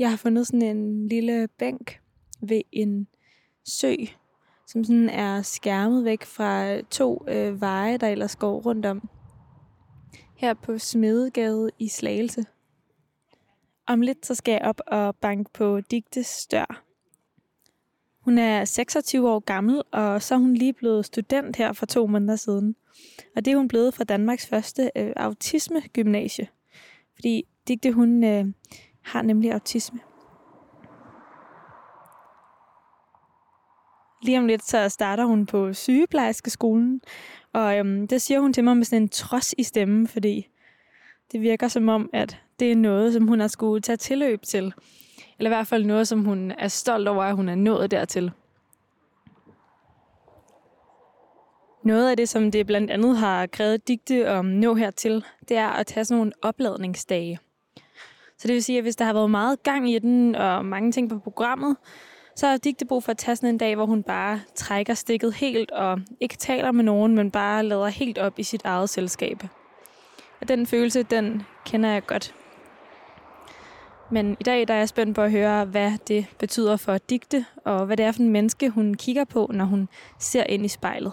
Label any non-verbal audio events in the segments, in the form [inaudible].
Jeg har fundet sådan en lille bænk ved en sø, som sådan er skærmet væk fra to øh, veje, der ellers går rundt om. Her på Smedegade i Slagelse. Om lidt så skal jeg op og banke på Digtes dør. Hun er 26 år gammel, og så er hun lige blevet student her for to måneder siden. Og det er hun blevet fra Danmarks første øh, autisme-gymnasie. Fordi Digte, hun øh, har nemlig autisme. Lige om lidt, så starter hun på sygeplejerskeskolen, og øhm, det siger hun til mig med sådan en trods i stemmen, fordi det virker som om, at det er noget, som hun har skulle tage tilløb til. Eller i hvert fald noget, som hun er stolt over, at hun er nået dertil. Noget af det, som det blandt andet har krævet digte om nå hertil, det er at tage sådan nogle opladningsdage. Så det vil sige, at hvis der har været meget gang i den, og mange ting på programmet, så har digte brug for at tage sådan en dag, hvor hun bare trækker stikket helt, og ikke taler med nogen, men bare lader helt op i sit eget selskab. Og den følelse, den kender jeg godt. Men i dag der er jeg spændt på at høre, hvad det betyder for digte, og hvad det er for en menneske, hun kigger på, når hun ser ind i spejlet.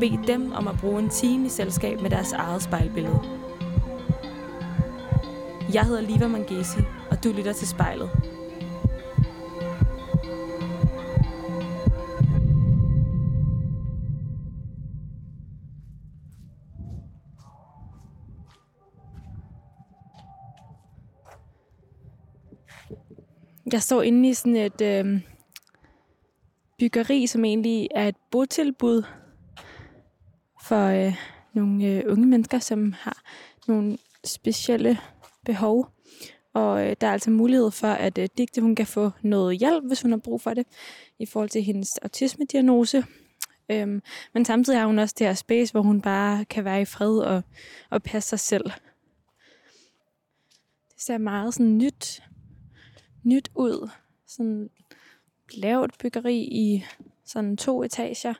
bede dem om at bruge en time i selskab med deres eget spejlbillede. Jeg hedder Liva Mangesi, og du lytter til spejlet. Jeg står inde i sådan et øh, byggeri, som egentlig er et botilbud for øh, nogle øh, unge mennesker, som har nogle specielle behov. Og øh, der er altså mulighed for, at øh, Digte hun kan få noget hjælp, hvis hun har brug for det, i forhold til hendes autisme-diagnose. Øhm, men samtidig har hun også det her space, hvor hun bare kan være i fred og, og passe sig selv. Det ser meget sådan nyt, nyt ud. Sådan lavt byggeri i sådan to etager,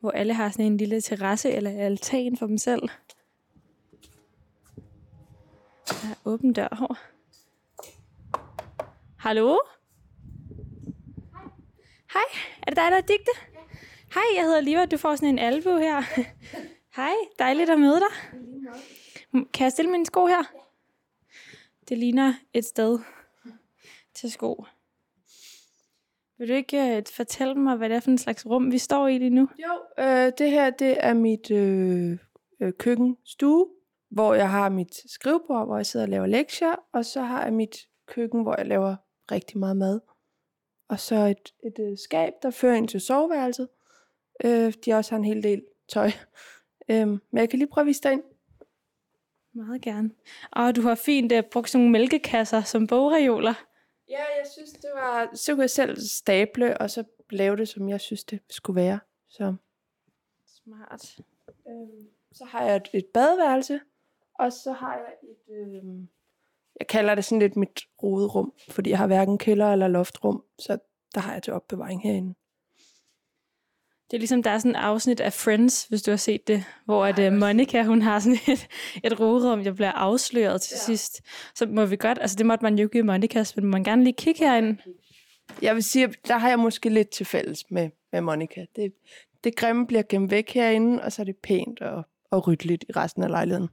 hvor alle har sådan en lille terrasse eller altan for dem selv. Der er åben dør her. Hallo? Hej. Hej, er det dig, der er digte? Ja. Hej, jeg hedder Liva, du får sådan en albu her. [laughs] Hej, dejligt at møde dig. Kan jeg stille mine sko her? Ja. Det ligner et sted til sko. Vil du ikke uh, fortælle mig, hvad det er for en slags rum, vi står i lige nu? Jo, øh, det her det er mit øh, øh, køkkenstue, hvor jeg har mit skrivebord, hvor jeg sidder og laver lektier, og så har jeg mit køkken, hvor jeg laver rigtig meget mad. Og så et, et, et skab, der fører ind til soveværelset. Øh, de også har en hel del tøj. [laughs] Øh, men jeg kan lige prøve at vise dig ind. Meget gerne. Og du har fint uh, brugt sådan nogle mælkekasser som bogreoler. Ja, jeg synes, det var... Så kunne jeg selv stable, og så lave det, som jeg synes, det skulle være. Så. Smart. Øhm, så har jeg et, et badeværelse, og så har jeg et... Øhm, jeg kalder det sådan lidt mit roderum, fordi jeg har hverken kælder eller loftrum, så der har jeg til opbevaring herinde. Det er ligesom, der er sådan et afsnit af Friends, hvis du har set det, hvor at, uh, Monica, hun har sådan et, [laughs] et roderum, der bliver afsløret til ja. sidst. Så må vi godt, altså det måtte man jo give Monica, men må man gerne lige kigge herind. Jeg vil sige, der har jeg måske lidt til fælles med, med Monica. Det, det grimme bliver gemt væk herinde, og så er det pænt og, og ryddeligt i resten af lejligheden.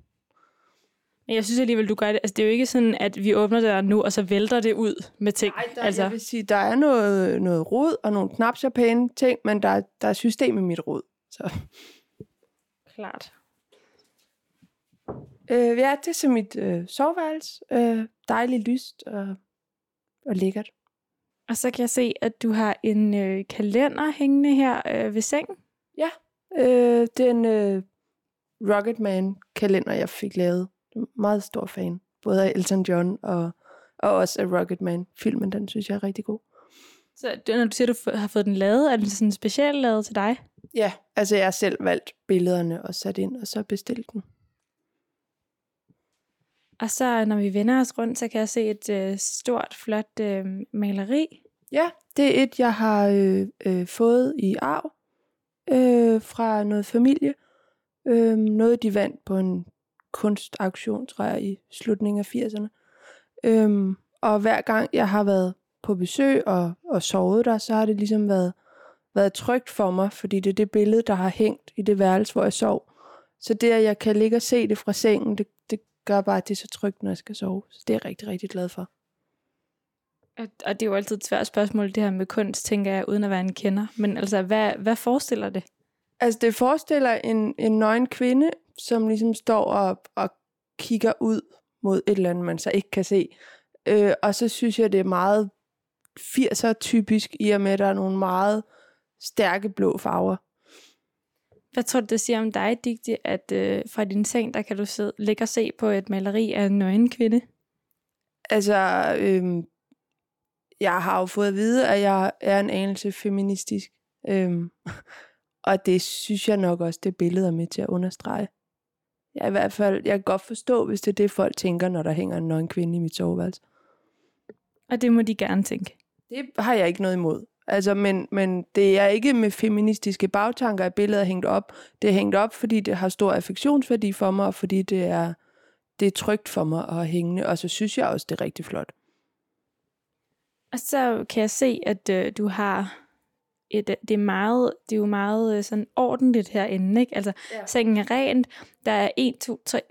Men jeg synes alligevel, du gør det. Altså, det er jo ikke sådan, at vi åbner døren nu, og så vælter det ud med ting. Nej, der, altså. jeg vil sige, der er noget, noget rod og nogle knapser pæne ting, men der, der er system i mit rod. Så. Klart. Øh, ja, det er så mit øh, soveværelse. Øh, dejligt lyst og, og lækkert. Og så kan jeg se, at du har en øh, kalender hængende her øh, ved sengen. Øh, den øh, Rocketman-kalender, jeg fik lavet. Meget stor fan. Både af Elton John og, og også af Rocketman-filmen. Den synes jeg er rigtig god. Så det- når du siger, at du har fået den lavet, er den sådan specielt lavet til dig? Ja, altså jeg har selv valgt billederne og sat ind, og så bestilt den. Og så når vi vender os rundt, så kan jeg se et øh, stort, flot øh, maleri. Ja, det er et, jeg har øh, øh, fået i arv øh, fra noget familie. Øh, noget, de vandt på en kunstauktion, tror jeg, i slutningen af 80'erne. Øhm, og hver gang jeg har været på besøg og, og sovet der, så har det ligesom været, været trygt for mig, fordi det er det billede, der har hængt i det værelse, hvor jeg sov. Så det, at jeg kan ligge og se det fra sengen, det, det gør bare, at det er så trygt, når jeg skal sove. Så det er jeg rigtig, rigtig glad for. Og, og det er jo altid et svært spørgsmål, det her med kunst, tænker jeg, uden at være en kender. Men altså, hvad, hvad forestiller det? Altså, det forestiller en, en nøgen kvinde, som ligesom står og, og kigger ud mod et eller andet, man så ikke kan se. Øh, og så synes jeg, det er meget 80'er typisk, i og med, at der er nogle meget stærke blå farver. Hvad tror du, det siger om dig, Digte, at øh, fra din seng, der kan du sidde, ligge og se på et maleri af en nøgen kvinde? Altså, øhm, jeg har jo fået at vide, at jeg er en anelse feministisk. Øhm, og det synes jeg nok også, det billede er med til at understrege. Jeg, i hvert fald, jeg kan godt forstå, hvis det er det, folk tænker, når der hænger en nøgen kvinde i mit soveværelse. Og det må de gerne tænke. Det har jeg ikke noget imod. Altså, men, men det er ikke med feministiske bagtanker, at billedet er hængt op. Det er hængt op, fordi det har stor affektionsværdi for mig, og fordi det er, det er trygt for mig at hængende. Og så synes jeg også, det er rigtig flot. Og så kan jeg se, at øh, du har et, det er meget, det er jo meget øh, sådan ordentligt herinde, ikke? Altså, Ja. sengen er rent, der er 1, 2, 3,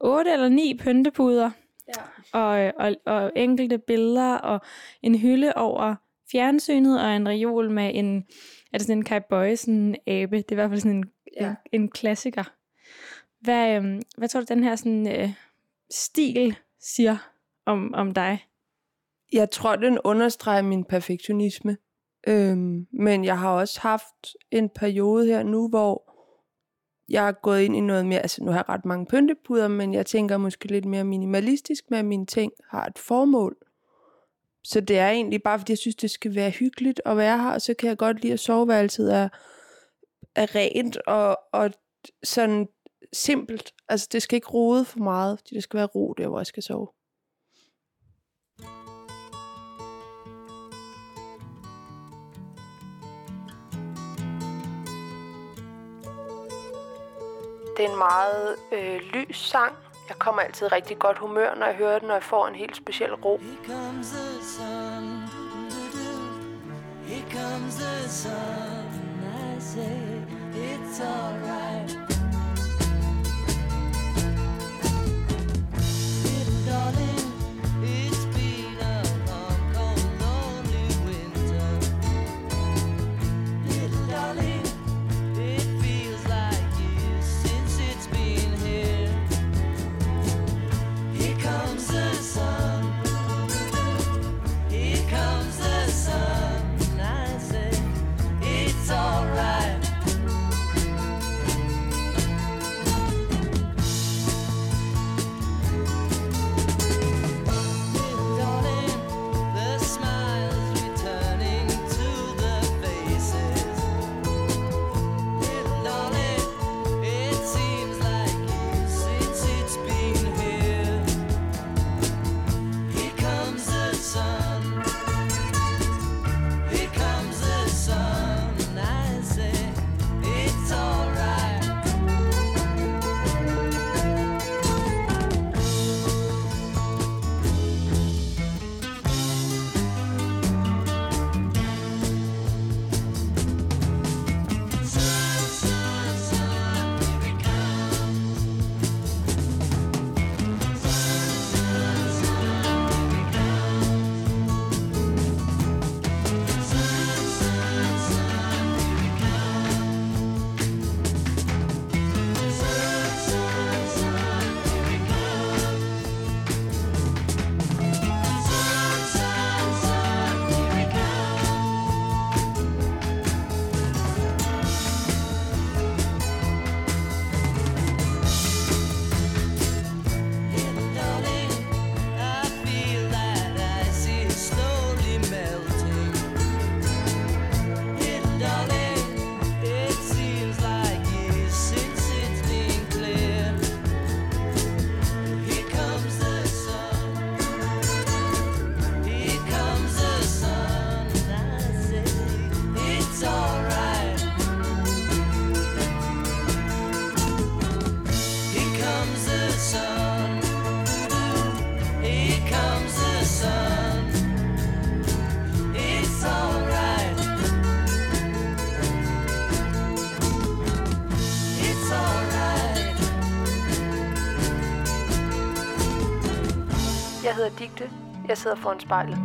8 eller 9 pyntepuder, Ja. og, øh, og, og enkelte billeder, og en hylde over fjernsynet, og en reol med en, er det sådan en Kai Bøjsen abe? Det er i hvert fald sådan en, Ja. en, en klassiker. Hvad, øhm, hvad tror du, den her sådan, øh, stil siger om, om dig? Jeg tror, den understreger min perfektionisme. Øhm, men jeg har også haft en periode her nu, hvor jeg er gået ind i noget mere, altså nu har jeg ret mange pyntepuder, men jeg tænker måske lidt mere minimalistisk med, at mine ting har et formål. Så det er egentlig bare, fordi jeg synes, det skal være hyggeligt at være her, og så kan jeg godt lide, at soveværelset er, er rent og, og sådan simpelt. Altså det skal ikke rode for meget, fordi det skal være ro der, hvor jeg skal sove. Det er en meget øh, lys sang. Jeg kommer altid rigtig godt humør, når jeg hører den, og jeg får en helt speciel ro. Here comes the sun. Here comes the sun. I say it's alright. Little darling, hedder Digte. Jeg sidder foran spejlet.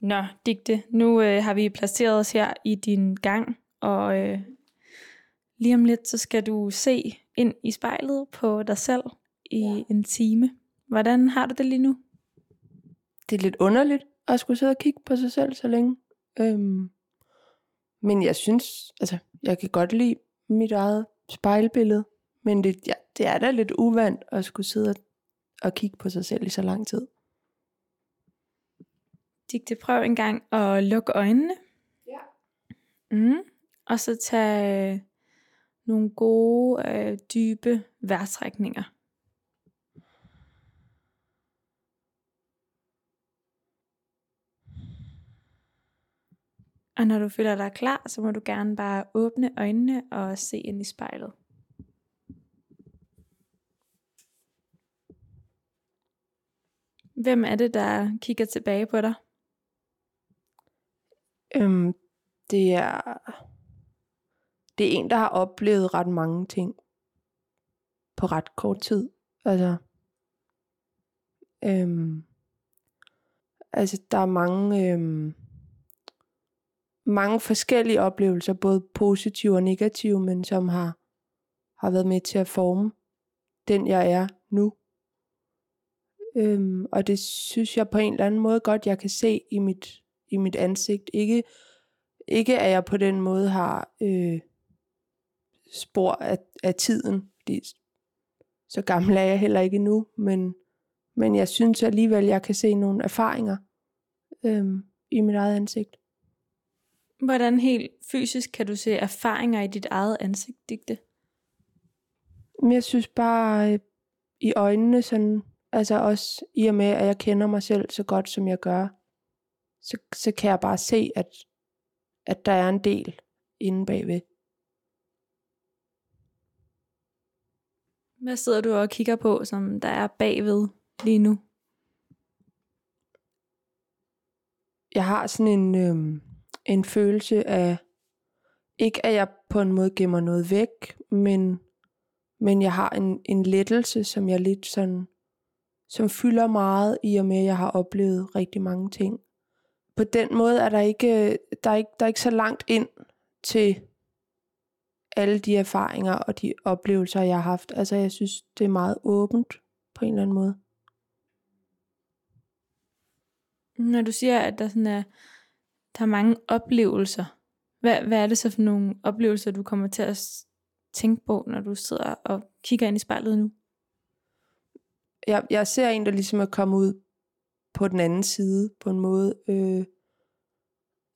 Nå, Digte, nu øh, har vi placeret os her i din gang, og øh, lige om lidt, så skal du se ind i spejlet på dig selv i ja. en time. Hvordan har du det lige nu? Det er lidt underligt at skulle sidde og kigge på sig selv så længe. Øhm, men jeg synes, altså, jeg kan godt lide mit eget spejlbillede. Men det, ja, det er da lidt uvandt at skulle sidde og, og kigge på sig selv i så lang tid. Digte, prøv en gang at lukke øjnene. Ja. Mm. Og så tage nogle gode, øh, dybe vejrtrækninger. Og når du føler dig klar, så må du gerne bare åbne øjnene og se ind i spejlet. Hvem er det, der kigger tilbage på dig? Øhm, det er det er en, der har oplevet ret mange ting på ret kort tid. Altså, øhm, altså der er mange, øhm, mange forskellige oplevelser, både positive og negative, men som har, har været med til at forme den, jeg er nu. Øhm, og det synes jeg på en eller anden måde godt, jeg kan se i mit, i mit ansigt. Ikke, ikke at jeg på den måde har øh, spor af, af tiden, fordi så gammel er jeg heller ikke nu, men, men jeg synes alligevel, jeg kan se nogle erfaringer øhm, i mit eget ansigt. Hvordan helt fysisk kan du se erfaringer i dit eget ansigt, Digte? Men jeg synes bare øh, i øjnene sådan, altså også i og med, at jeg kender mig selv så godt, som jeg gør, så, så kan jeg bare se, at, at der er en del inde bagved. Hvad sidder du og kigger på, som der er bagved lige nu? Jeg har sådan en, øh, en følelse af, ikke at jeg på en måde gemmer noget væk, men, men jeg har en, en lettelse, som jeg lidt sådan, som fylder meget i og med, at jeg har oplevet rigtig mange ting. På den måde er der ikke, øh, der er ikke, der er ikke så langt ind til alle de erfaringer og de oplevelser, jeg har haft. Altså jeg synes, det er meget åbent på en eller anden måde. Når du siger, at der, sådan er, der er mange oplevelser, hvad, hvad er det så for nogle oplevelser, du kommer til at tænke på, når du sidder og kigger ind i spejlet nu? Jeg, jeg ser en, der ligesom er kommet ud på den anden side på en måde. Øh,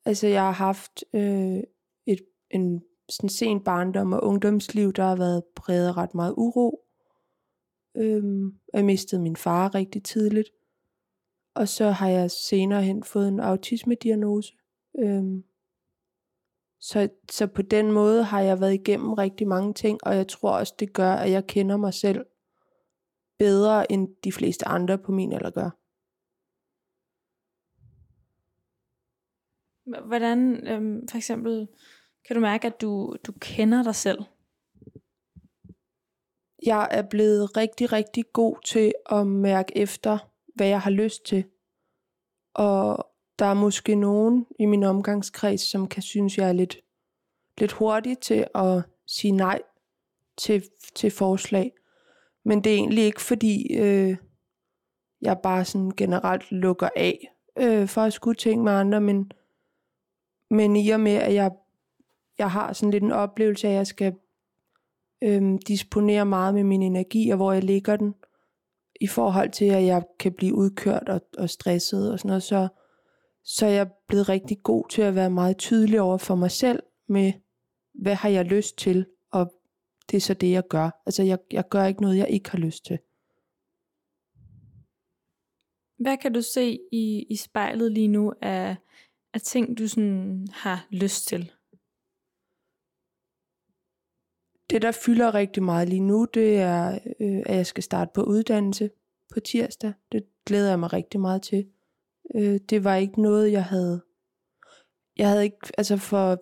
altså jeg har haft øh, et, en sådan sen barndom og ungdomsliv, der har været præget ret meget uro. Øh, jeg mistede min far rigtig tidligt. Og så har jeg senere hen fået en autisme-diagnose. Øhm, så, så på den måde har jeg været igennem rigtig mange ting, og jeg tror også, det gør, at jeg kender mig selv bedre, end de fleste andre på min alder gør. Hvordan, øhm, for eksempel, kan du mærke, at du, du kender dig selv? Jeg er blevet rigtig, rigtig god til at mærke efter, hvad jeg har lyst til. Og der er måske nogen i min omgangskreds, som kan synes, jeg er lidt, lidt hurtig til at sige nej til, til forslag. Men det er egentlig ikke, fordi øh, jeg bare sådan generelt lukker af øh, for at skulle tænke med andre, men, men i og med, at jeg jeg har sådan lidt en oplevelse af, at jeg skal øh, disponere meget med min energi, og hvor jeg ligger den, i forhold til, at jeg kan blive udkørt og, og stresset og sådan noget, så, så er jeg blevet rigtig god til at være meget tydelig over for mig selv med, hvad har jeg lyst til, det er så det, jeg gør. Altså, jeg, jeg gør ikke noget, jeg ikke har lyst til. Hvad kan du se i, i spejlet lige nu af, af ting, du sådan har lyst til? det, der fylder rigtig meget lige nu, det er, øh, at jeg skal starte på uddannelse på tirsdag. Det glæder jeg mig rigtig meget til. Øh, det var ikke noget, jeg havde... Jeg havde ikke, altså for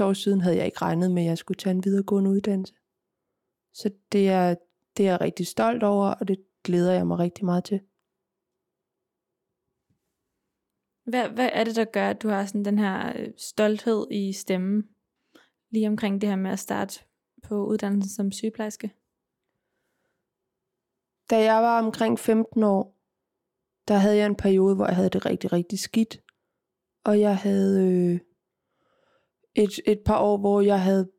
5-6 år siden havde jeg ikke regnet med, at jeg skulle tage en videregående uddannelse. Så det er, det er jeg rigtig stolt over, og det glæder jeg mig rigtig meget til. Hvad, hvad er det, der gør, at du har sådan den her øh, stolthed i stemmen, lige omkring det her med at starte på uddannelsen som sygeplejerske? Da jeg var omkring 15 år, der havde jeg en periode, hvor jeg havde det rigtig, rigtig skidt. Og jeg havde øh, et, et par år, hvor jeg havde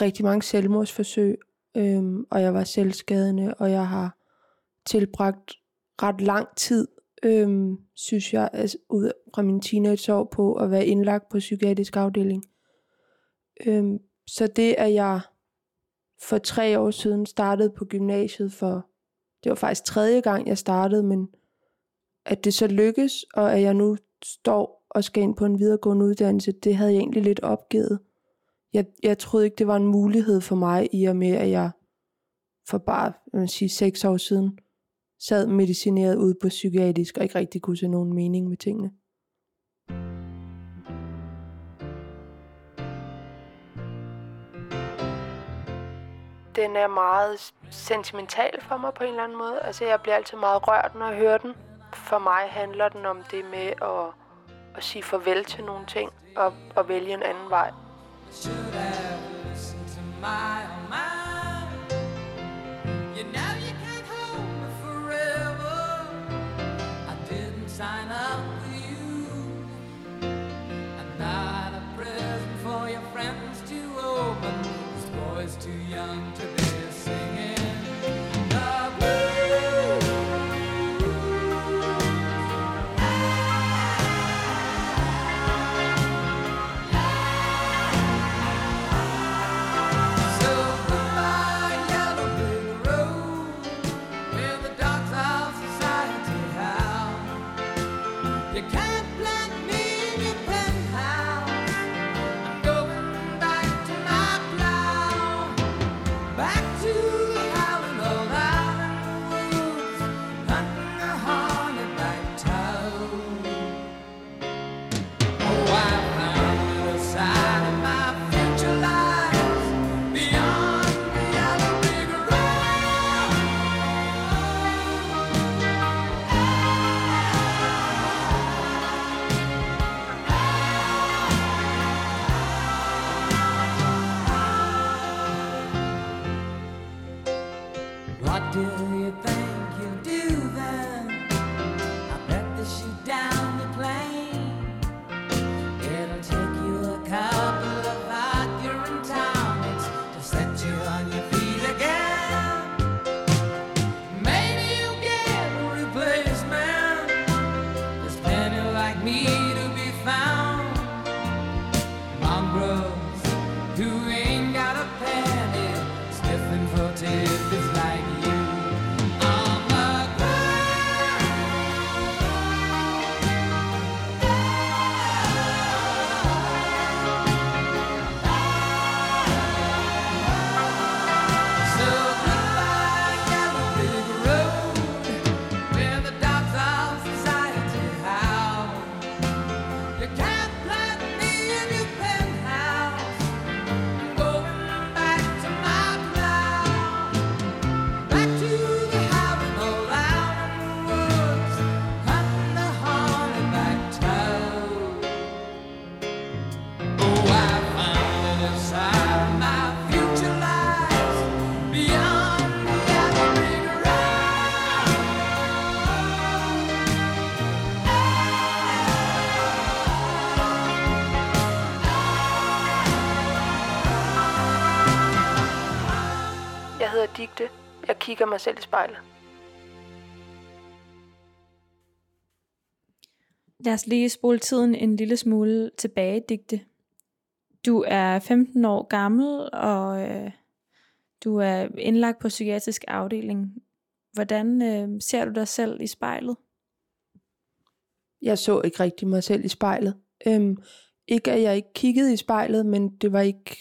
rigtig mange selvmordsforsøg, øhm, og jeg var selvskadende, og jeg har tilbragt ret lang tid, øhm, synes jeg, altså, ud fra min teenageår på at være indlagt på psykiatrisk afdeling. Øhm, så det, at jeg for tre år siden startede på gymnasiet for, det var faktisk tredje gang, jeg startede, men at det så lykkes, og at jeg nu står og skal ind på en videregående uddannelse, det havde jeg egentlig lidt opgivet. Jeg, jeg troede ikke, det var en mulighed for mig, i og med, at jeg for bare jeg vil sige, seks år siden sad medicineret ude på psykiatrisk, og ikke rigtig kunne se nogen mening med tingene. Den er meget sentimental for mig på en eller anden måde. Altså, jeg bliver altid meget rørt, når jeg hører den. For mig handler den om det med at, at sige farvel til nogle ting og, og vælge en anden vej. Should have listened to my own kigger mig selv i spejlet. Lad os lige spole tiden en lille smule tilbage, Digte. Du er 15 år gammel, og øh, du er indlagt på psykiatrisk afdeling. Hvordan øh, ser du dig selv i spejlet? Jeg så ikke rigtig mig selv i spejlet. Øhm, ikke at jeg ikke kiggede i spejlet, men det var ikke,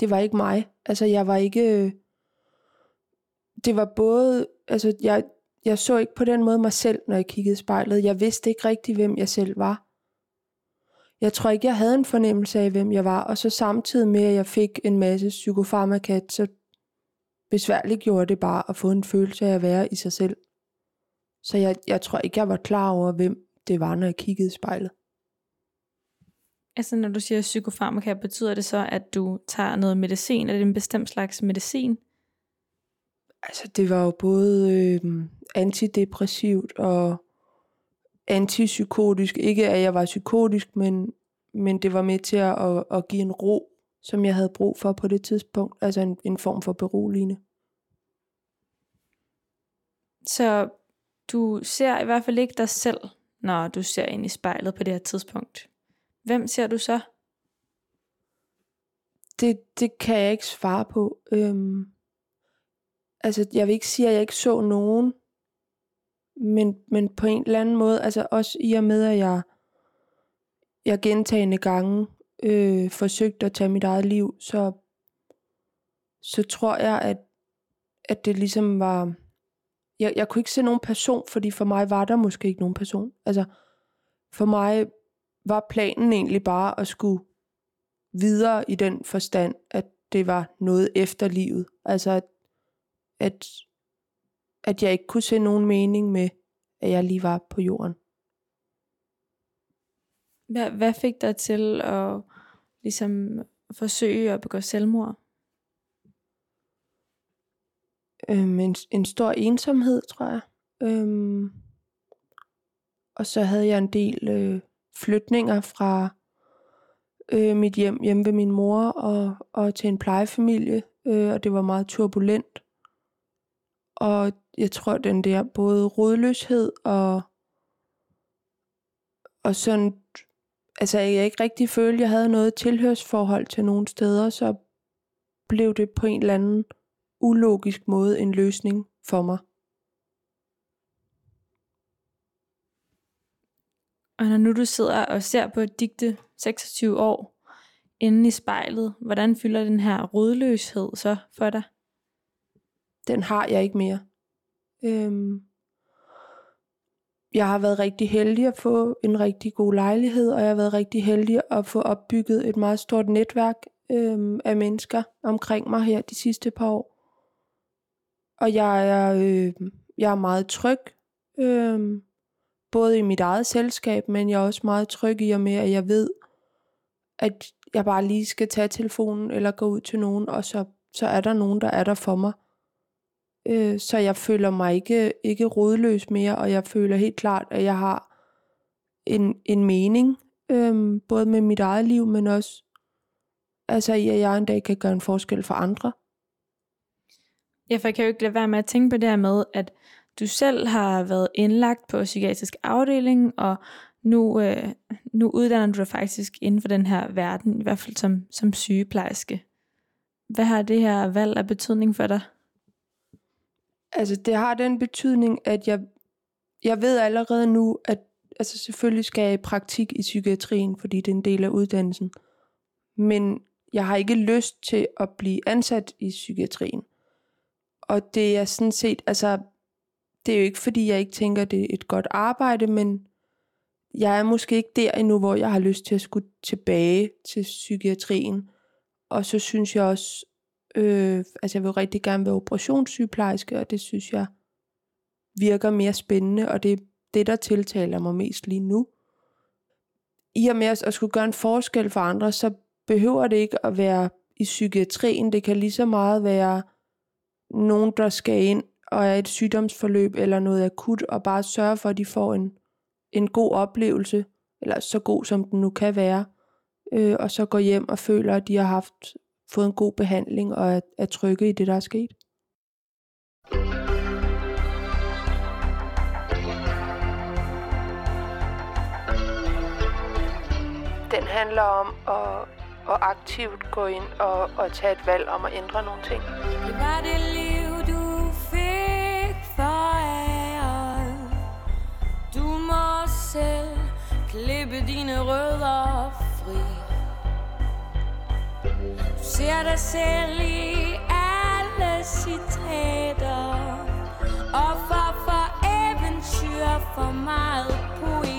det var ikke mig. Altså jeg var ikke, øh, det var både, altså jeg, jeg så ikke på den måde mig selv, når jeg kiggede i spejlet. Jeg vidste ikke rigtig, hvem jeg selv var. Jeg tror ikke, jeg havde en fornemmelse af, hvem jeg var. Og så samtidig med, at jeg fik en masse psykofarmaka, så besværligt gjorde det bare at få en følelse af at være i sig selv. Så jeg, jeg tror ikke, jeg var klar over, hvem det var, når jeg kiggede i spejlet. Altså når du siger psykofarmaka, betyder det så, at du tager noget medicin? Er det en bestemt slags medicin? Altså, det var jo både øh, antidepressivt og antipsykotisk. Ikke at jeg var psykotisk, men, men det var med til at, at, at give en ro, som jeg havde brug for på det tidspunkt. Altså en, en form for beroligende. Så du ser i hvert fald ikke dig selv, når du ser ind i spejlet på det her tidspunkt. Hvem ser du så? Det, det kan jeg ikke svare på. Øhm, altså, jeg vil ikke sige, at jeg ikke så nogen, men, men på en eller anden måde, altså også i og med, at jeg, jeg gentagende gange øh, forsøgte at tage mit eget liv, så, så tror jeg, at, at det ligesom var... Jeg, jeg kunne ikke se nogen person, fordi for mig var der måske ikke nogen person. Altså, for mig var planen egentlig bare at skulle videre i den forstand, at det var noget efter livet. Altså, at, at, at jeg ikke kunne se nogen mening med, at jeg lige var på jorden. Hvad, hvad fik dig til at ligesom forsøge at begå selvmord? Øhm, en, en stor ensomhed, tror jeg. Øhm, og så havde jeg en del øh, flytninger fra øh, mit hjem hjemme ved min mor og, og til en plejefamilie, øh, og det var meget turbulent. Og jeg tror, den der både rodløshed og, og sådan, altså jeg ikke rigtig følte, at jeg havde noget tilhørsforhold til nogle steder, så blev det på en eller anden ulogisk måde en løsning for mig. Og når nu du sidder og ser på et digte 26 år inde i spejlet, hvordan fylder den her rodløshed så for dig? Den har jeg ikke mere. Øhm, jeg har været rigtig heldig at få en rigtig god lejlighed, og jeg har været rigtig heldig at få opbygget et meget stort netværk øhm, af mennesker omkring mig her de sidste par år. Og jeg er, øh, jeg er meget tryg, øh, både i mit eget selskab, men jeg er også meget tryg i og med, at jeg ved, at jeg bare lige skal tage telefonen eller gå ud til nogen, og så, så er der nogen, der er der for mig. Øh, så jeg føler mig ikke, ikke rodløs mere, og jeg føler helt klart, at jeg har en, en mening, øh, både med mit eget liv, men også altså i, at jeg en dag kan gøre en forskel for andre. Ja, for jeg kan jo ikke lade være med at tænke på det her med, at du selv har været indlagt på psykiatrisk afdeling, og nu, øh, nu uddanner du dig faktisk inden for den her verden, i hvert fald som, som sygeplejerske. Hvad har det her valg af betydning for dig? Altså, det har den betydning, at jeg, jeg ved allerede nu, at altså, selvfølgelig skal jeg i praktik i psykiatrien, fordi det er en del af uddannelsen. Men jeg har ikke lyst til at blive ansat i psykiatrien. Og det er sådan set, altså, det er jo ikke fordi, jeg ikke tænker, det er et godt arbejde, men jeg er måske ikke der endnu, hvor jeg har lyst til at skulle tilbage til psykiatrien. Og så synes jeg også, øh, altså jeg vil rigtig gerne være operationssygeplejerske, og det synes jeg virker mere spændende, og det er det, der tiltaler mig mest lige nu. I og med at skulle gøre en forskel for andre, så behøver det ikke at være i psykiatrien. Det kan lige så meget være nogen, der skal ind og er et sygdomsforløb eller noget akut, og bare sørge for, at de får en, en god oplevelse, eller så god som den nu kan være, øh, og så går hjem og føler, at de har haft fået en god behandling og er, er trygge i det, der er sket. Den handler om at, at aktivt gå ind og, og tage et valg om at ændre nogle ting. Det var det liv, du fik foræret. Du må selv klippe dine rødder fri. Du ser dig selv i alle citater. Og for for eventyr for meget poesi.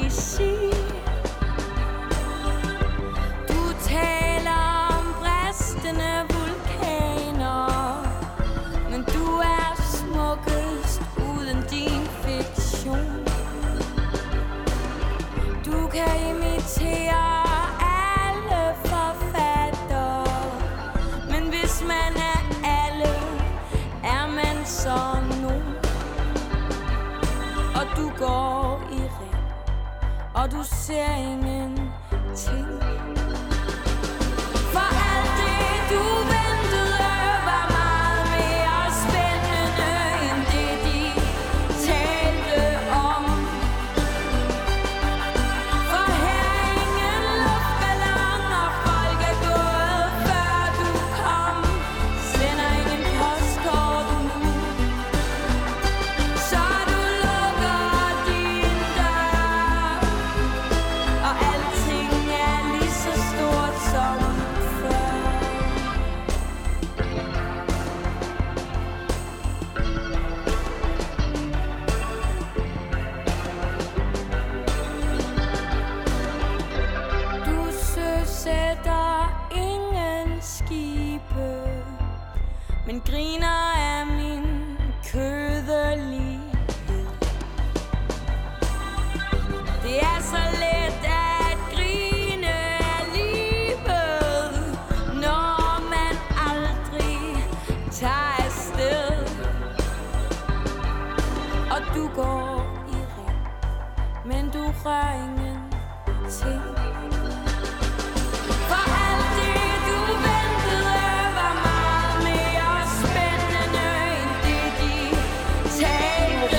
Og du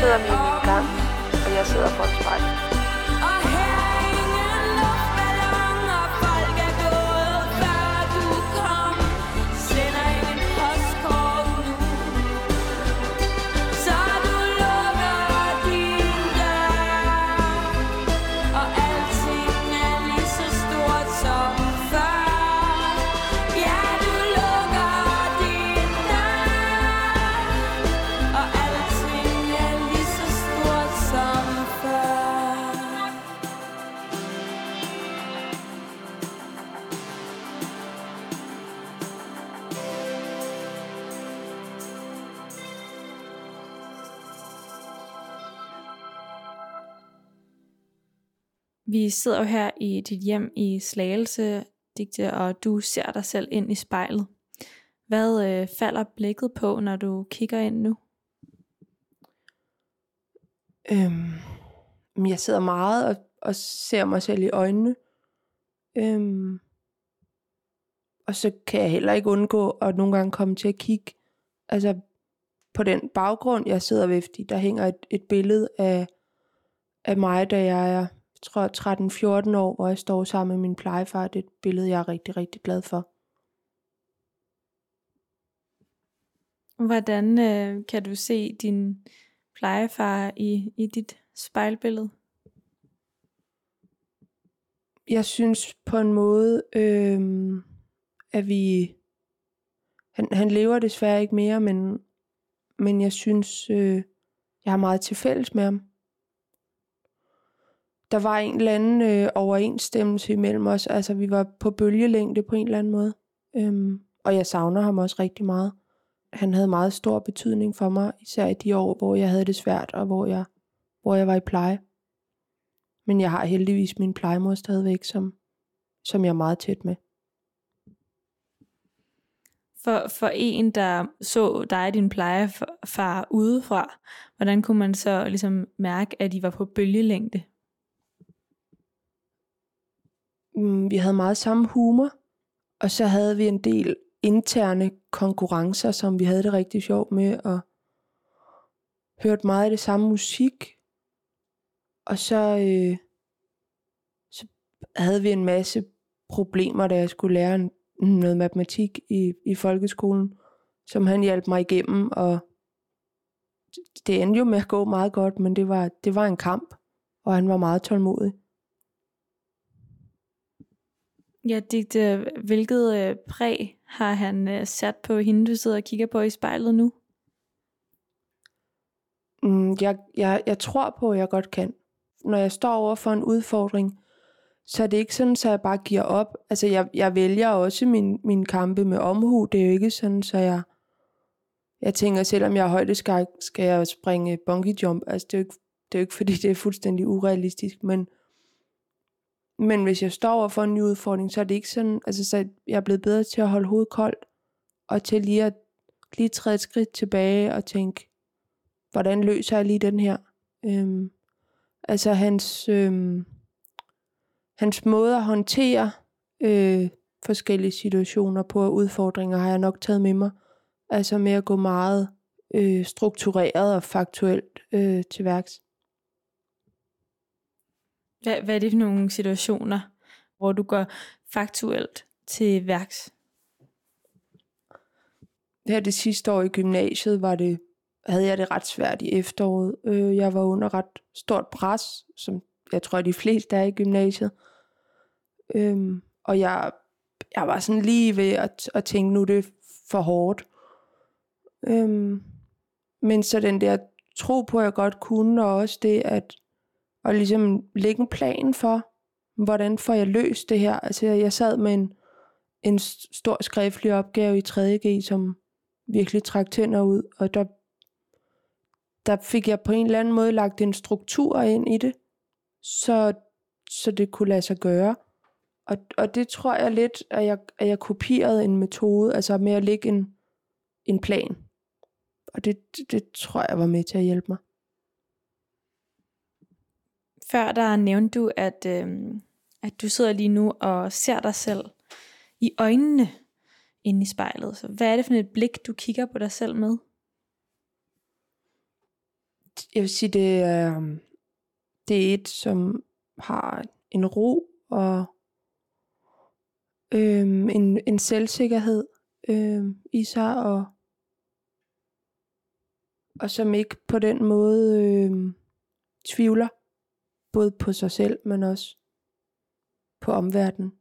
sidder vi i gang, og jeg sidder foran et Vi sidder jo her i dit hjem i Slagelse, Digte, og du ser dig selv ind i spejlet. Hvad øh, falder blikket på, når du kigger ind nu? Øhm, men jeg sidder meget og, og ser mig selv i øjnene. Øhm, og så kan jeg heller ikke undgå at nogle gange komme til at kigge altså på den baggrund, jeg sidder ved, fordi der hænger et, et billede af, af mig, da jeg er tror 13-14 år, hvor jeg står sammen med min plejefar. Det er et billede, jeg er rigtig, rigtig glad for. Hvordan øh, kan du se din plejefar i, i dit spejlbillede? jeg synes på en måde, øhm, at vi... Han, han lever desværre ikke mere, men, men jeg synes, øh, jeg har meget til fælles med ham. Der var en eller anden øh, overensstemmelse imellem os. Altså, vi var på bølgelængde på en eller anden måde. Øhm, og jeg savner ham også rigtig meget. Han havde meget stor betydning for mig, især i de år, hvor jeg havde det svært, og hvor jeg, hvor jeg var i pleje. Men jeg har heldigvis min plejemor stadigvæk, som, som jeg er meget tæt med. For, for en, der så dig og din plejefar udefra, hvordan kunne man så ligesom mærke, at I var på bølgelængde? Mm, vi havde meget samme humor, og så havde vi en del interne konkurrencer, som vi havde det rigtig sjovt med, og hørte meget af det samme musik. Og så, øh, så havde vi en masse problemer, da jeg skulle lære noget matematik i, i folkeskolen, som han hjalp mig igennem, og det- det endte jo med at gå meget godt, men det var, det var en kamp, og han var meget tålmodig. Ja, Digte, øh, hvilket øh, præg har han øh, sat på hende, du sidder og kigger på i spejlet nu? Mm, jeg, jeg, jeg tror på, at jeg godt kan. Når jeg står over for en udfordring, så er det ikke sådan, så jeg bare giver op. Altså, jeg, jeg vælger også min, min kampe med omhu. Det er jo ikke sådan, så jeg, jeg tænker, selvom jeg er højdeskak, skal jeg springe bungee jump. Altså, det er jo ikke, det er jo ikke fordi det er fuldstændig urealistisk, men, men hvis jeg står over for en ny udfordring, så er det ikke sådan, altså så jeg er blevet bedre til at holde hovedet koldt, og til lige at lige træde et skridt tilbage og tænke, hvordan løser jeg lige den her? Øhm, altså hans, øhm, hans måde at håndtere øh, forskellige situationer på og udfordringer har jeg nok taget med mig. Altså med at gå meget øh, struktureret og faktuelt øh, til værks. Hvad, hvad er det for nogle situationer, hvor du går faktuelt til værks? Her det sidste år i gymnasiet var det, havde jeg det ret svært i efteråret. Øh, jeg var under ret stort pres, som jeg tror, de fleste er i gymnasiet. Øhm, og jeg, jeg var sådan lige ved at, at tænke, nu er det for hårdt. Øhm, men så den der tro på, at jeg godt kunne, og også det at, og ligesom lægge en plan for, hvordan får jeg løst det her. Altså jeg sad med en, en stor skriftlig opgave i 3.G, som virkelig trak tænder ud, og der, der fik jeg på en eller anden måde lagt en struktur ind i det, så, så det kunne lade sig gøre. Og, og det tror jeg lidt, at jeg, at jeg kopierede en metode, altså med at lægge en, en plan. Og det, det, det tror jeg var med til at hjælpe mig. Før der nævnte du, at, øh, at du sidder lige nu og ser dig selv i øjnene inde i spejlet. Så hvad er det for et blik, du kigger på dig selv med? Jeg vil sige, det er, det er et, som har en ro og øhm, en, en selvsikkerhed øhm, i sig, og, og som ikke på den måde øhm, tvivler, både på sig selv, men også på omverdenen.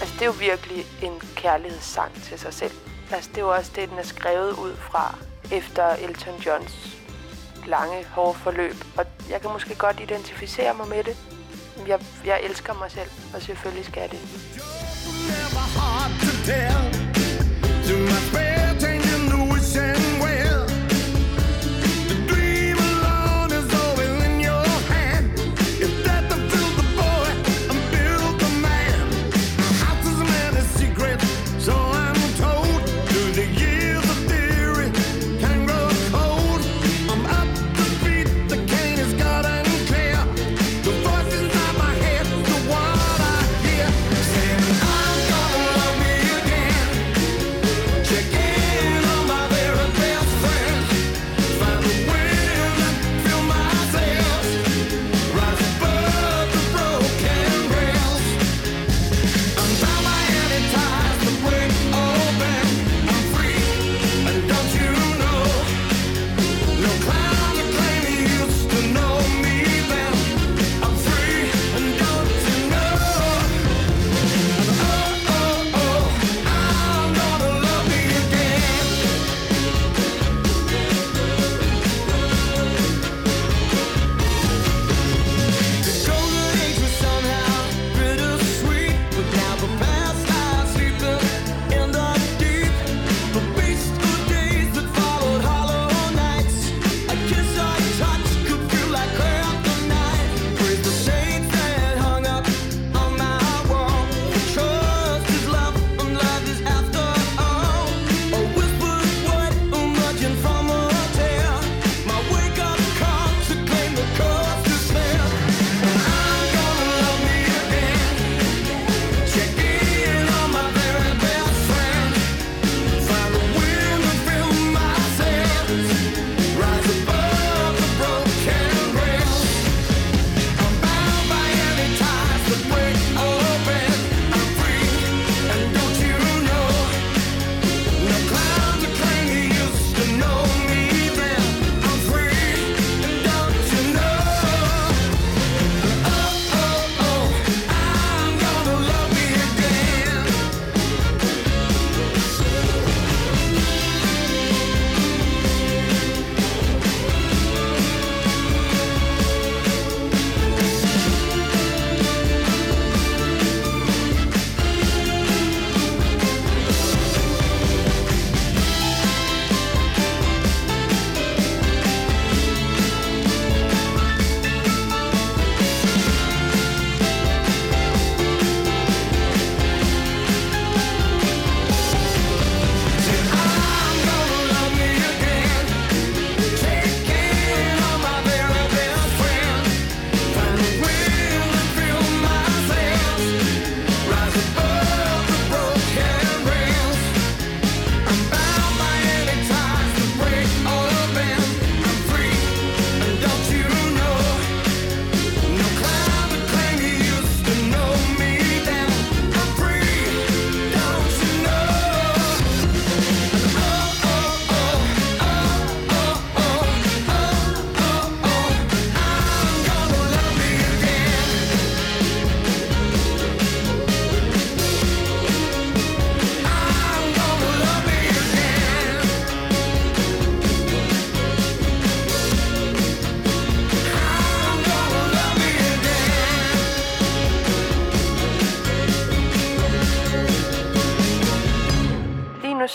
Altså, det er jo virkelig en kærlighedssang til sig selv. Altså, det er jo også det, den er skrevet ud fra efter Elton Johns lange, hårde forløb. Og jeg kan måske godt identificere mig med det. Jeg, jeg elsker mig selv, og selvfølgelig skal jeg det. never hard to tell. Too much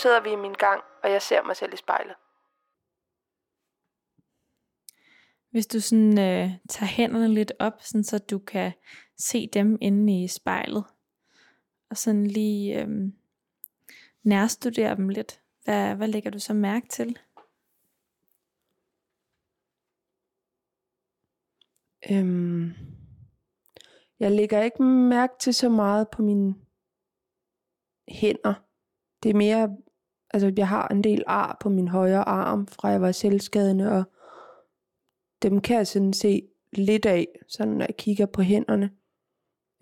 sidder vi i min gang, og jeg ser mig selv i spejlet. Hvis du sådan øh, tager hænderne lidt op, sådan så du kan se dem inde i spejlet, og sådan lige øh, nærstudere dem lidt, hvad, hvad lægger du så mærke til? Øhm, jeg lægger ikke mærke til så meget på mine hænder. Det er mere, altså jeg har en del ar på min højre arm, fra jeg var selvskadende, og dem kan jeg sådan se lidt af, sådan når jeg kigger på hænderne.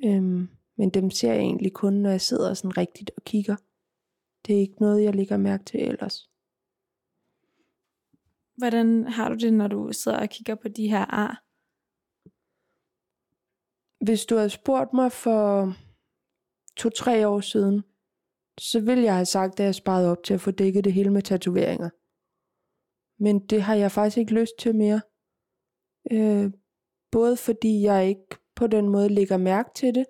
Øhm, men dem ser jeg egentlig kun, når jeg sidder sådan rigtigt og kigger. Det er ikke noget, jeg lægger mærke til ellers. Hvordan har du det, når du sidder og kigger på de her ar? Hvis du havde spurgt mig for to-tre år siden, så ville jeg have sagt, at jeg sparede op til at få dækket det hele med tatoveringer. Men det har jeg faktisk ikke lyst til mere. Øh, både fordi jeg ikke på den måde lægger mærke til det,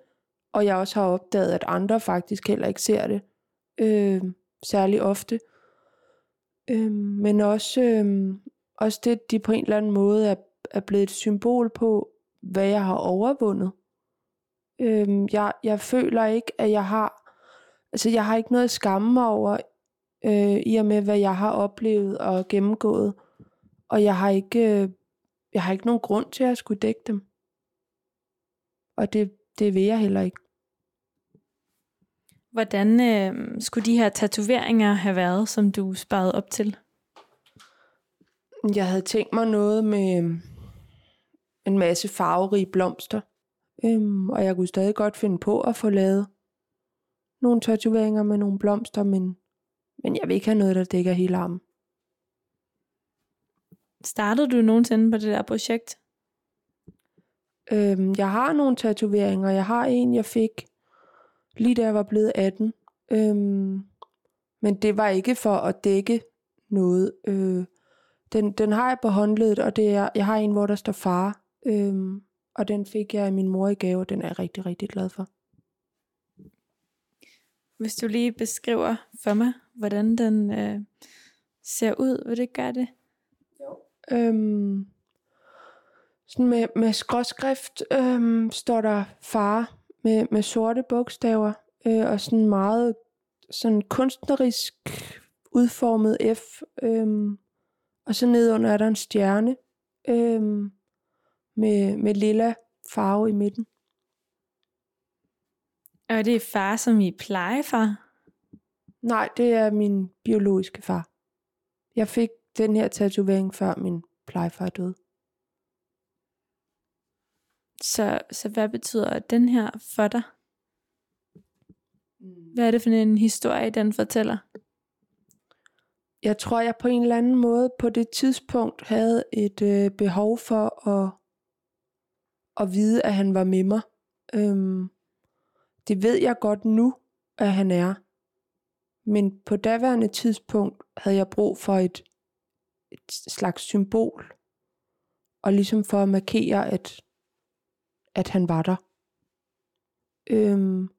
og jeg også har opdaget, at andre faktisk heller ikke ser det øh, særlig ofte. Øh, men også, øh, også det, de på en eller anden måde er, er blevet et symbol på, hvad jeg har overvundet. Øh, jeg, jeg føler ikke, at jeg har, altså jeg har ikke noget at skamme mig over, øh, i og med, hvad jeg har oplevet og gennemgået. Og jeg har ikke, øh, jeg har ikke nogen grund til at skulle dække dem. Og det, det vil jeg heller ikke. Hvordan øh, skulle de her tatoveringer have været, som du sparede op til? Jeg havde tænkt mig noget med øhm, en masse farverige blomster. Øhm, og jeg kunne stadig godt finde på at få lavet nogle tatoveringer med nogle blomster, men, men jeg vil ikke have noget, der dækker hele armen. Startede du nogensinde på det der projekt? Øhm, jeg har nogle tatoveringer. Jeg har en, jeg fik lige da jeg var blevet 18. Øhm, men det var ikke for at dække noget. Øh, den, den har jeg på håndledet, og det er, jeg har en, hvor der står far. Øhm, og den fik jeg af min mor i gave, og den er jeg rigtig, rigtig glad for. Hvis du lige beskriver for mig, hvordan den øh, ser ud, vil det gøre det? Jo. Øhm, sådan med, med skråskrift øhm, står der far med, med sorte bogstaver øh, og sådan meget sådan kunstnerisk udformet F. Øhm, og så nedenunder er der en stjerne øhm, med, med lilla farve i midten. Og det er far, som I plejefar? Nej, det er min biologiske far. Jeg fik den her tatovering før min plejefar døde. Så, så hvad betyder den her for dig? Hvad er det for en historie, den fortæller? Jeg tror, jeg på en eller anden måde på det tidspunkt havde et øh, behov for at, at vide, at han var med mig. Øhm, det ved jeg godt nu, at han er. Men på daværende tidspunkt havde jeg brug for et, et slags symbol. Og ligesom for at markere, at, at han var der. Øhm,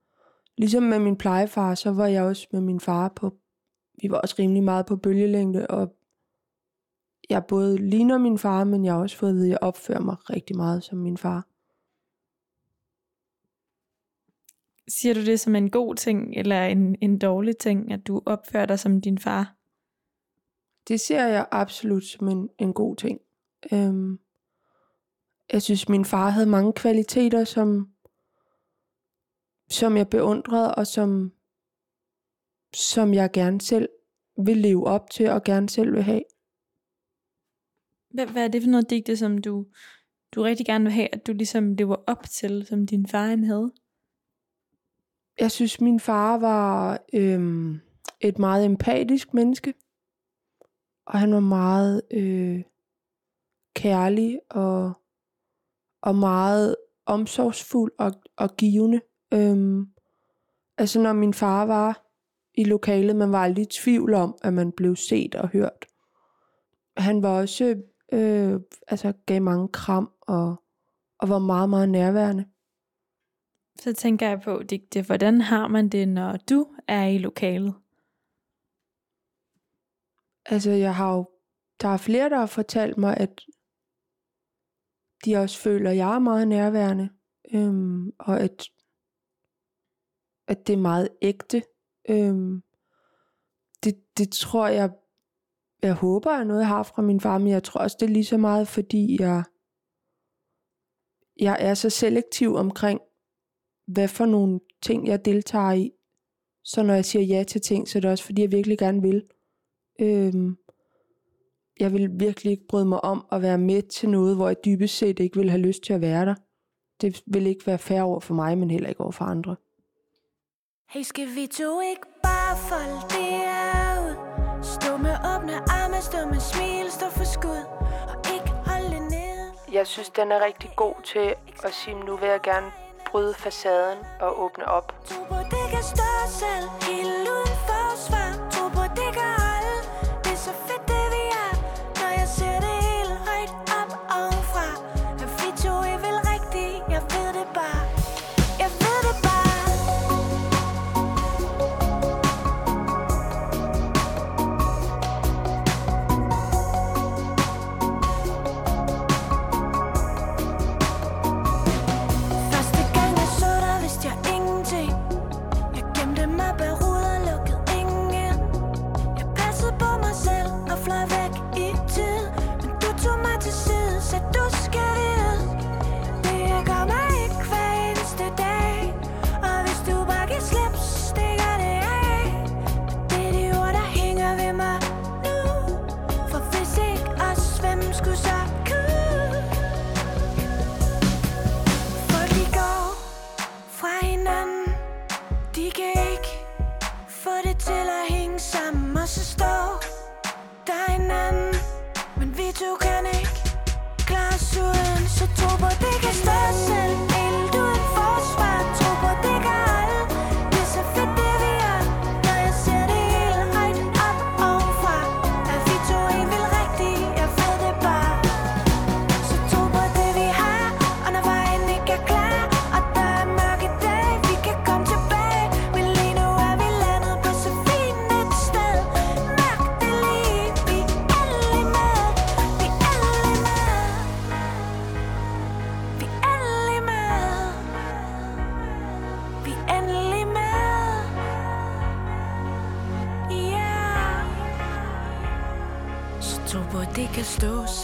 ligesom med min plejefar, så var jeg også med min far på, vi var også rimelig meget på bølgelængde, og jeg både ligner min far, men jeg har også fået at vide, at jeg opfører mig rigtig meget som min far. Siger du det som en god ting, eller en, en dårlig ting, at du opfører dig som din far? Det ser jeg absolut som en, en god ting. Øhm, jeg synes, min far havde mange kvaliteter, som, som jeg beundrede, og som, som jeg gerne selv vil leve op til, og gerne selv vil have. Hvad, hvad er det for noget digte, som du, du rigtig gerne vil have, at du ligesom lever op til, som din far han havde? Jeg synes, min far var øhm, et meget empatisk menneske. Og han var meget øh, kærlig og, og meget omsorgsfuld og, og givende. Øhm, altså når min far var i lokalet, man var aldrig i tvivl om, at man blev set og hørt. Han var også, øh, altså gav mange kram og, og var meget, meget nærværende. Så tænker jeg på, Digte, hvordan har man det, når du er i lokalet? Altså, jeg har jo, der er flere, der har fortalt mig, at de også føler, at jeg er meget nærværende, øhm, og at, at det er meget ægte. Øhm, det, det tror jeg, jeg håber at noget, har fra min far, men jeg tror også, det er lige så meget, fordi jeg, jeg er så selektiv omkring, hvad for nogle ting, jeg deltager i. Så når jeg siger ja til ting, så er det også, fordi jeg virkelig gerne vil. Øhm, jeg vil virkelig ikke bryde mig om at være med til noget, hvor jeg dybest set ikke vil have lyst til at være der. Det vil ikke være fair over for mig, men heller ikke over for andre. Hey, skal vi to ikke bare folde det ud? Stå med åbne arme, stå med smil, stå for skud Og ikke holde ned Jeg synes, den er rigtig god til at sige, nu vil jeg gerne bryde facaden og åbne op. Tro på, det kan stå selv Helt uden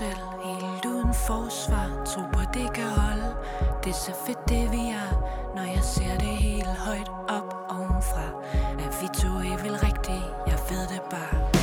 selv Helt uden forsvar. Tro på, det kan holde. Det er så fedt, det vi er Når jeg ser det helt højt op ovenfra. At vi to er vel rigtigt Jeg ved det bare.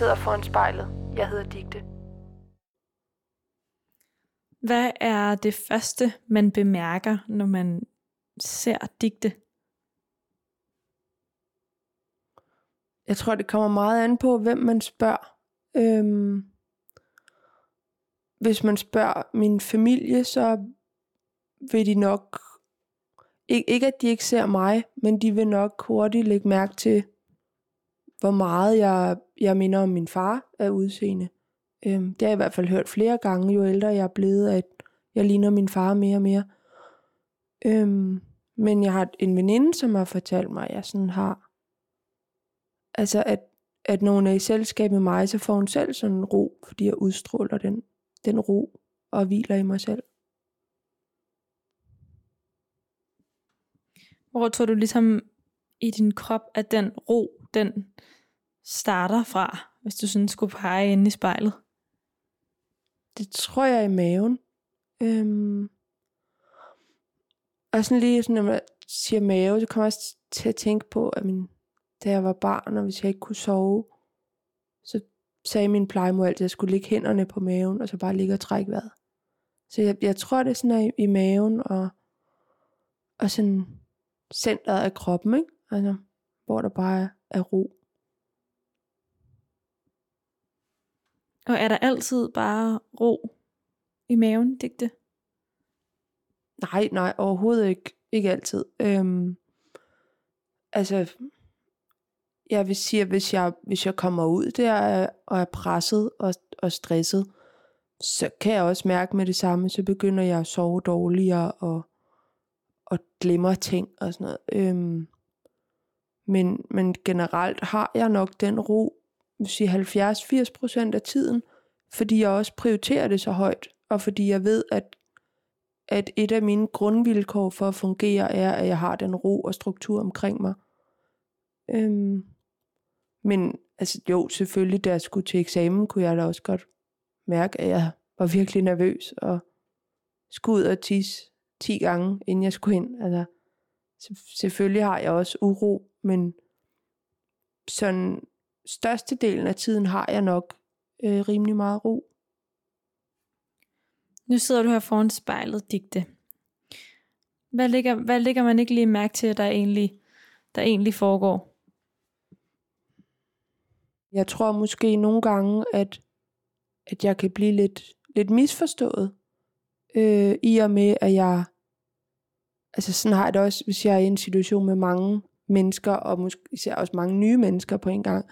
Sidder foran spejlet. Jeg hedder Digte. Hvad er det første, man bemærker, når man ser digte? Jeg tror, det kommer meget an på, hvem man spørger. Øhm, hvis man spørger min familie, så vil de nok... Ikke, ikke at de ikke ser mig, men de vil nok hurtigt lægge mærke til, hvor meget jeg, jeg minder om min far af udseende. Øhm, det har jeg i hvert fald hørt flere gange, jo ældre jeg er blevet, at jeg ligner min far mere og mere. Øhm, men jeg har en veninde, som har fortalt mig, at jeg sådan har Altså, at, at når hun er i selskab med mig, så får hun selv sådan en ro, fordi jeg udstråler den, den ro og hviler i mig selv. Hvor tror du ligesom i din krop, at den ro, den starter fra, hvis du sådan skulle pege ind i spejlet? Det tror jeg er i maven. Øhm, og sådan lige, sådan, når man siger mave, så kommer jeg også til at tænke på, at min, da jeg var barn, og hvis jeg ikke kunne sove, så sagde min plejemor altid, at jeg skulle lægge hænderne på maven, og så bare ligge og trække vejret. Så jeg, jeg tror, det er sådan er i, i maven, og, og sådan centret af kroppen, ikke? Altså, hvor der bare er, ro. Og er der altid bare ro i maven, digte? Nej, nej, overhovedet ikke. Ikke altid. Øhm, altså, jeg vil sige, at hvis jeg, hvis jeg kommer ud der og er presset og, og stresset, så kan jeg også mærke med det samme, så begynder jeg at sove dårligere og, og glemmer ting og sådan noget. Øhm, men, men generelt har jeg nok den ro, vil sige 70-80% af tiden, fordi jeg også prioriterer det så højt, og fordi jeg ved, at, at et af mine grundvilkår for at fungere er, at jeg har den ro og struktur omkring mig. Øhm, men altså, jo, selvfølgelig, da jeg skulle til eksamen, kunne jeg da også godt mærke, at jeg var virkelig nervøs, og skulle ud og tisse 10 gange, inden jeg skulle ind. Altså, selvfølgelig har jeg også uro, men sådan størstedelen af tiden har jeg nok øh, rimelig meget ro. Nu sidder du her foran spejlet, digte. Hvad ligger, hvad ligger man ikke lige mærke til, der egentlig, der egentlig foregår? Jeg tror måske nogle gange, at, at jeg kan blive lidt, lidt misforstået, øh, i og med, at jeg, altså sådan har jeg det også, hvis jeg er i en situation med mange mennesker, og måske især også mange nye mennesker på en gang,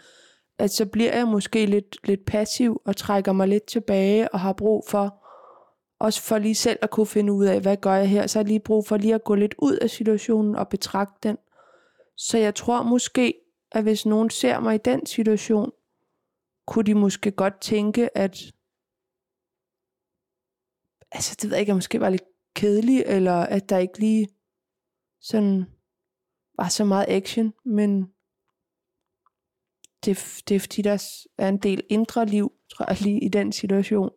at så bliver jeg måske lidt, lidt passiv, og trækker mig lidt tilbage, og har brug for, også for lige selv at kunne finde ud af, hvad gør jeg her, så har jeg lige brug for lige at gå lidt ud af situationen og betragte den. Så jeg tror måske, at hvis nogen ser mig i den situation, kunne de måske godt tænke, at altså det ved jeg ikke, jeg måske var lidt kedelig, eller at der ikke lige sådan var så meget action, men det, det er fordi, der er en del indre liv, tror jeg, lige i den situation.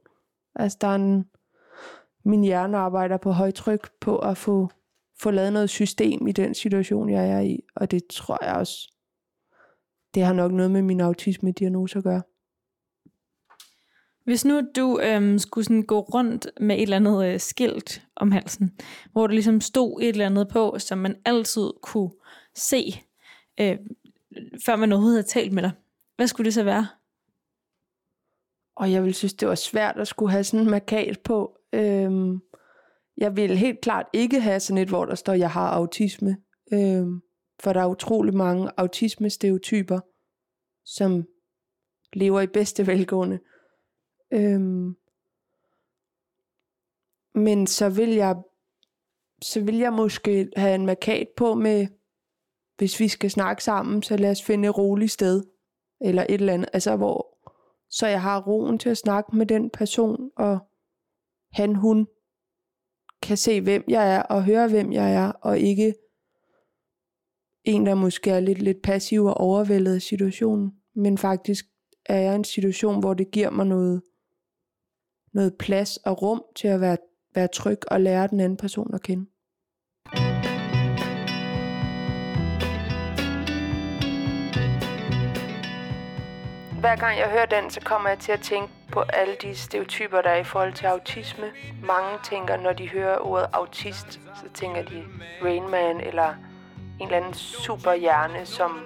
Altså der er en, min hjerne arbejder på højtryk på at få, få lavet noget system i den situation, jeg er i, og det tror jeg også, det har nok noget med min autisme-diagnose at gøre. Hvis nu du øhm, skulle sådan gå rundt med et eller andet øh, skilt om halsen, hvor der ligesom stod et eller andet på, som man altid kunne se, øh, før man overhovedet havde talt med dig, hvad skulle det så være? Og jeg ville synes, det var svært at skulle have sådan en markat på. Øhm, jeg vil helt klart ikke have sådan et, hvor der står, jeg har autisme. Øhm, for der er utrolig mange autisme-stereotyper, som lever i bedste velgående. Øhm, men så vil jeg så vil jeg måske have en markat på med, hvis vi skal snakke sammen, så lad os finde et roligt sted, eller et eller andet, altså hvor, så jeg har roen til at snakke med den person, og han, hun kan se, hvem jeg er, og høre, hvem jeg er, og ikke en, der måske er lidt, lidt passiv og overvældet af situationen, men faktisk er jeg i en situation, hvor det giver mig noget, noget plads og rum til at være, være tryg og lære den anden person at kende. Hver gang jeg hører den, så kommer jeg til at tænke på alle de stereotyper, der er i forhold til autisme. Mange tænker, når de hører ordet autist, så tænker de Rain Man eller en eller anden superhjerne, som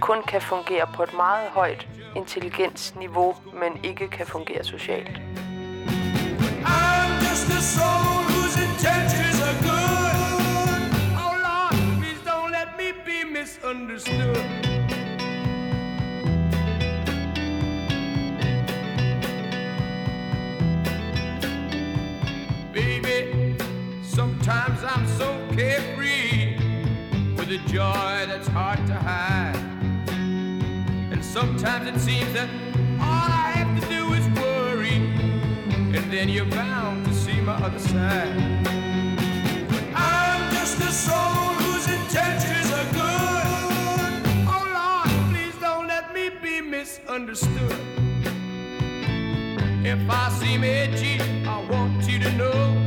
kun kan fungere på et meget højt intelligensniveau, men ikke kan fungere socialt. I'm just a soul whose intentions are good. Oh Lord, please don't let me be misunderstood. Carefree with a joy that's hard to hide. And sometimes it seems that all I have to do is worry and then you're bound to see my other side. But I'm just a soul whose intentions are good. Oh Lord, please don't let me be misunderstood. If I seem edgy, I want you to know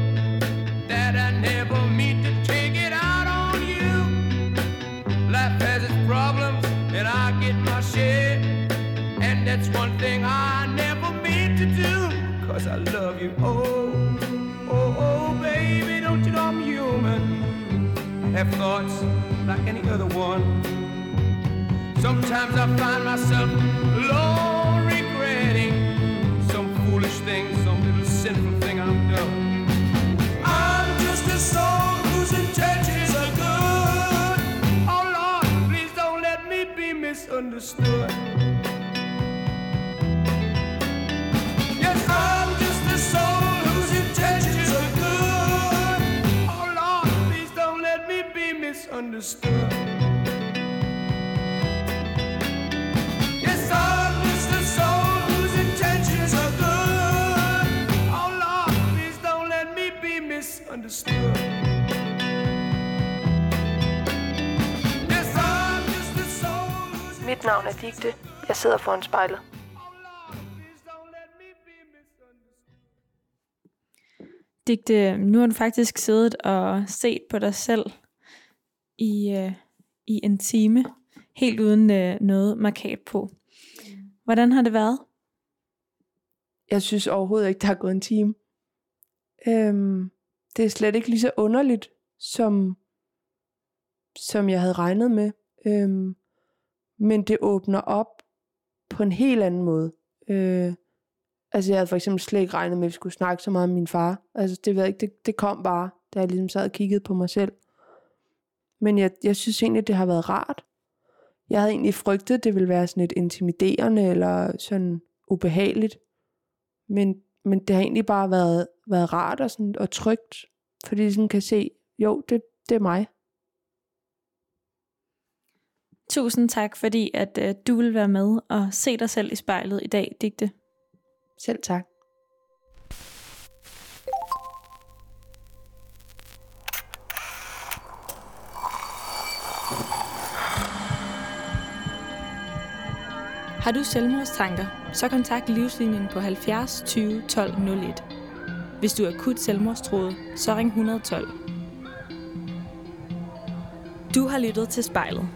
thoughts like any other one. Sometimes I find myself alone regretting sting some little sinful thing I've done. I'm just a soul whose intentions are good. Oh Lord, please don't let me be misunderstood. Mit navn er Digte. Jeg sidder foran spejlet. Please don't let me be misunderstood. Digte, nu har du faktisk siddet og set på dig selv i, øh, i en time, helt uden øh, noget markat på. Hvordan har det været? Jeg synes overhovedet ikke, der er gået en time. Øhm, det er slet ikke lige så underligt, som, som jeg havde regnet med. Øhm, men det åbner op på en helt anden måde. Øh, altså jeg havde for eksempel slet ikke regnet med, at vi skulle snakke så meget om min far. Altså det, ved jeg ikke, det, det kom bare, da jeg ligesom sad og kiggede på mig selv. Men jeg, jeg synes egentlig, det har været rart. Jeg havde egentlig frygtet, det ville være sådan lidt intimiderende eller sådan ubehageligt. Men, men det har egentlig bare været, været rart og, sådan, og trygt, fordi de sådan kan se, jo, det, det er mig. Tusind tak, fordi at øh, du vil være med og se dig selv i spejlet i dag, Digte. Selv tak. Har du selvmordstanker, så kontakt Livslinjen på 70 20 12 01. Hvis du er akut selvmordstroet, så ring 112. Du har lyttet til spejlet.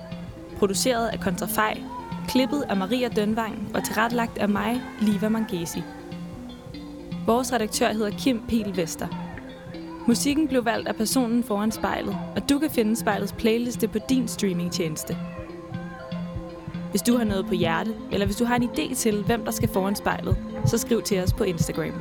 Produceret af Kontrafej, klippet af Maria Dønvang og tilrettelagt af mig, Liva Mangesi. Vores redaktør hedder Kim Pihl Vester. Musikken blev valgt af personen foran spejlet, og du kan finde spejlets playliste på din streamingtjeneste. Hvis du har noget på hjerte, eller hvis du har en idé til, hvem der skal foran spejlet, så skriv til os på Instagram.